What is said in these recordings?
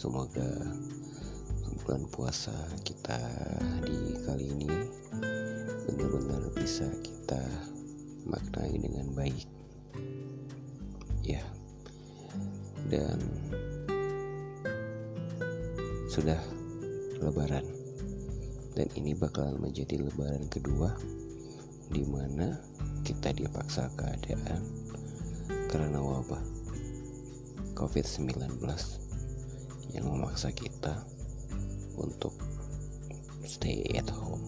semoga bulan puasa kita di kali ini benar-benar bisa kita maknai dengan baik. Ya. Dan sudah lebaran. Dan ini bakalan menjadi lebaran kedua di mana kita dipaksa keadaan karena wabah COVID-19 yang memaksa kita untuk stay at home.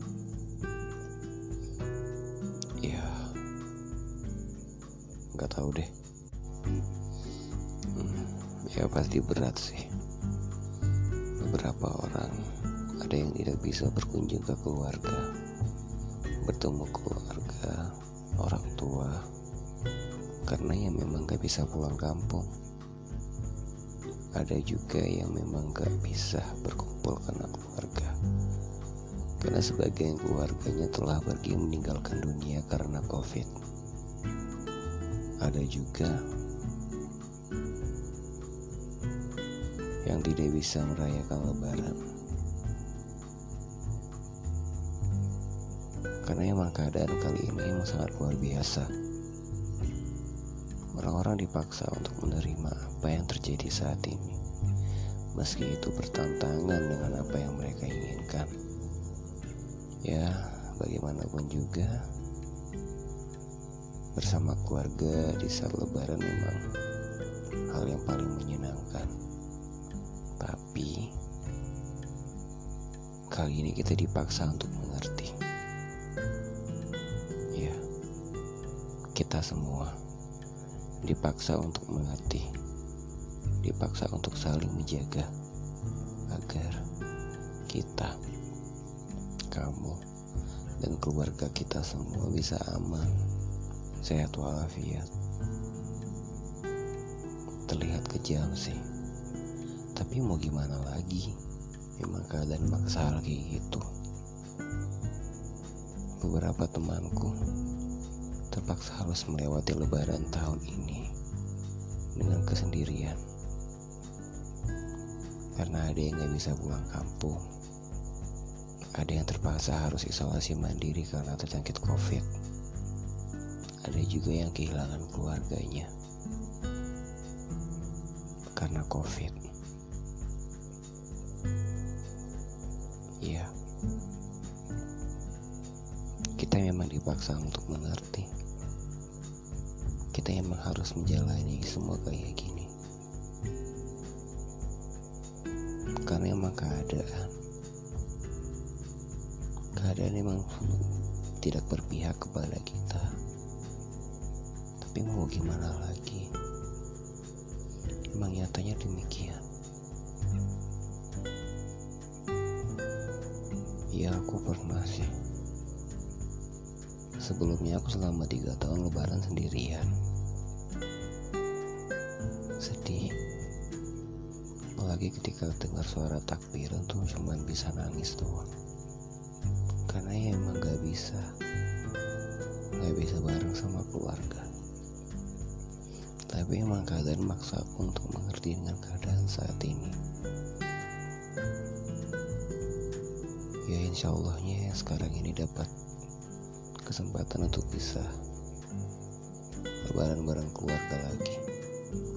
Ya, nggak tahu deh. Hmm, ya pasti berat sih. Beberapa orang ada yang tidak bisa berkunjung ke keluarga, bertemu keluarga, orang tua, karena yang memang gak bisa pulang kampung ada juga yang memang gak bisa berkumpul karena keluarga. Karena sebagian keluarganya telah pergi meninggalkan dunia karena covid. Ada juga yang tidak bisa merayakan lebaran. Karena emang keadaan kali ini emang sangat luar biasa orang-orang dipaksa untuk menerima apa yang terjadi saat ini, meski itu bertentangan dengan apa yang mereka inginkan. Ya, bagaimanapun juga, bersama keluarga di saat Lebaran memang hal yang paling menyenangkan. Tapi kali ini kita dipaksa untuk mengerti. Ya, kita semua dipaksa untuk mengerti, dipaksa untuk saling menjaga agar kita, kamu, dan keluarga kita semua bisa aman, sehat walafiat. Terlihat kejam sih, tapi mau gimana lagi? Memang keadaan maksa kayak gitu. Beberapa temanku terpaksa harus melewati lebaran tahun ini dengan kesendirian. Karena ada yang gak bisa pulang kampung. Ada yang terpaksa harus isolasi mandiri karena terjangkit covid. Ada juga yang kehilangan keluarganya karena covid. Kita memang dipaksa untuk mengerti. Kita emang harus menjalani semua kayak gini karena emang keadaan keadaan emang tidak berpihak kepada kita. Tapi mau gimana lagi? Emang nyatanya demikian. Ya aku pernah sih Sebelumnya aku selama tiga tahun lebaran sendirian. Sedih. Apalagi ketika dengar suara takbir itu cuma bisa nangis doang. Karena ya emang gak bisa. Gak bisa bareng sama keluarga. Tapi emang keadaan maksa aku untuk mengerti dengan keadaan saat ini. Ya insya Allahnya sekarang ini dapat kesempatan untuk bisa lebaran bareng keluarga lagi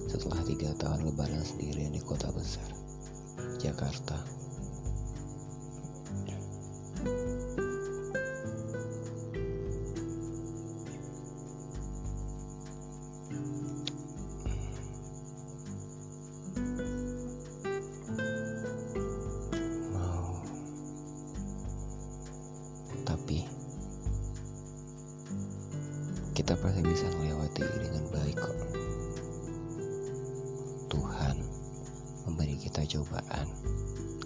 setelah tiga tahun lebaran sendirian di kota besar Jakarta kita pasti bisa melewati dengan baik kok. Tuhan memberi kita cobaan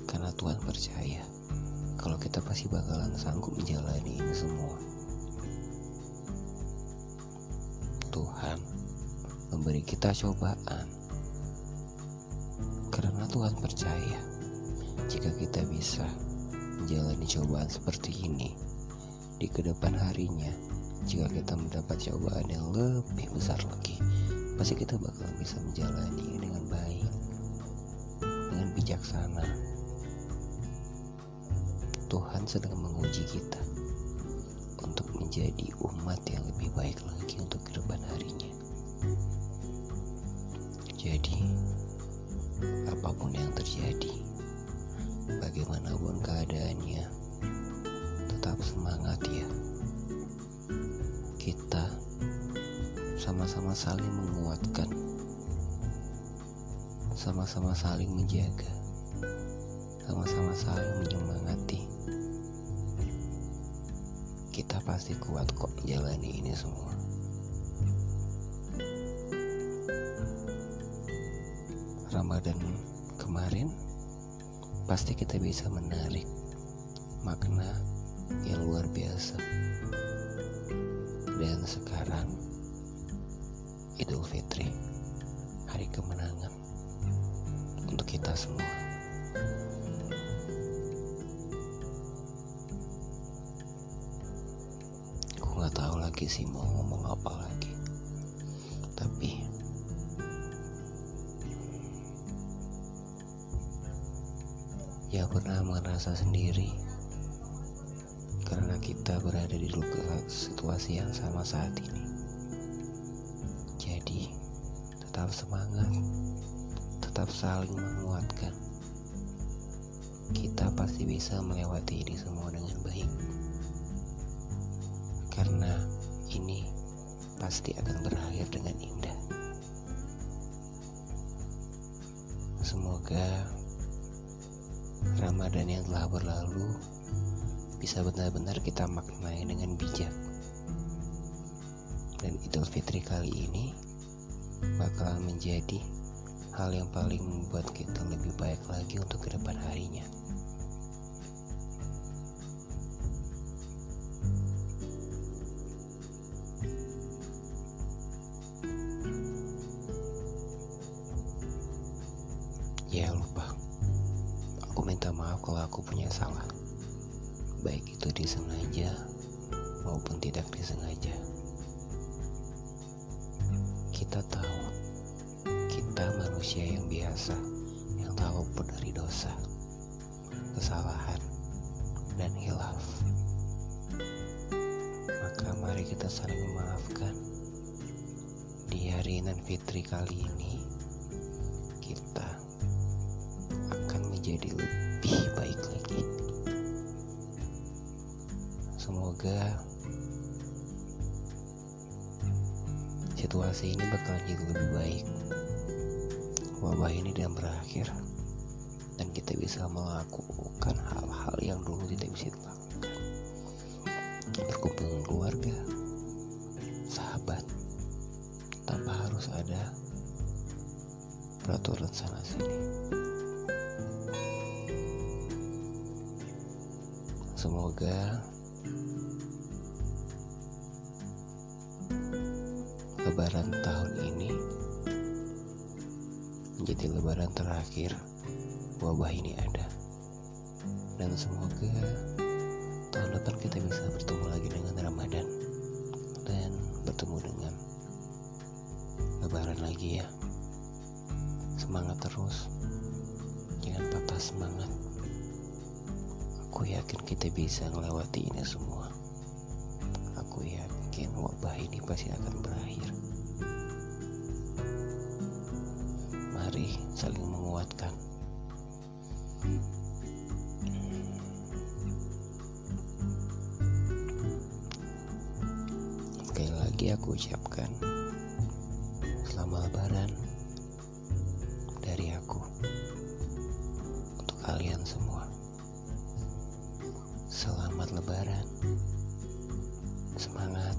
karena Tuhan percaya kalau kita pasti bakalan sanggup menjalani ini semua. Tuhan memberi kita cobaan karena Tuhan percaya jika kita bisa menjalani cobaan seperti ini di ke depan harinya jika kita mendapat cobaan yang lebih besar lagi pasti kita bakal bisa menjalani dengan baik bijaksana. Tuhan sedang menguji kita untuk menjadi umat yang lebih baik lagi untuk ke depan harinya. Jadi, apa pun yang terjadi, bagaimanapun keadaannya, tetap semangat ya. Kita sama-sama saling menguatkan, sama-sama saling menjaga, sama-sama saling menyemangati. Kita pasti kuat kok jalani ini semua. Ramadan kemarin pasti kita bisa menarik makna yang luar biasa. Dan sekarang Idul Fitri, hari kemenangan untuk kita semua. Aku nggak tahu lagi sih mau ngomong apa lagi, tapi ya pernah merasa sendiri kita berada di situasi yang sama saat ini. Jadi, tetap semangat, tetap saling menguatkan. Kita pasti bisa melewati ini semua dengan baik, karena ini pasti akan berakhir dengan indah. Semoga Ramadan yang telah berlalu bisa benar-benar kita maknai dengan bijak. Dan Idul Fitri kali ini bakalan menjadi hal yang paling membuat kita lebih baik lagi untuk ke depan harinya. Ya lupa Aku minta maaf kalau aku punya salah Baik itu disengaja maupun tidak disengaja. Kita tahu Kita manusia yang biasa Yang tahu luput dari dosa Kesalahan Dan hilaf Maka mari kita saling memaafkan. Di hari Inan Fitri kali ini Kita menjadi lebih baik lagi. Semoga situasi ini bakal jadi lebih baik. Wabah ini dan berakhir dan kita bisa melakukan hal-hal yang dulu tidak bisa dilakukan. Berkumpul dengan keluarga, sahabat, tanpa harus ada peraturan sana sini. Semoga Lebaran tahun ini menjadi Lebaran terakhir wabah ini ada, dan semoga tahun depan kita bisa bertemu lagi dengan Ramadan dan bertemu dengan Lebaran lagi ya. Semangat terus, jangan patah semangat. Aku yakin kita bisa melewati ini semua. Aku yakin wabah ini pasti akan berakhir. Mari saling menguatkan. Sekali lagi aku ucapkan selamat lebaran dari aku untuk kalian semua. Selamat Lebaran. Semangat.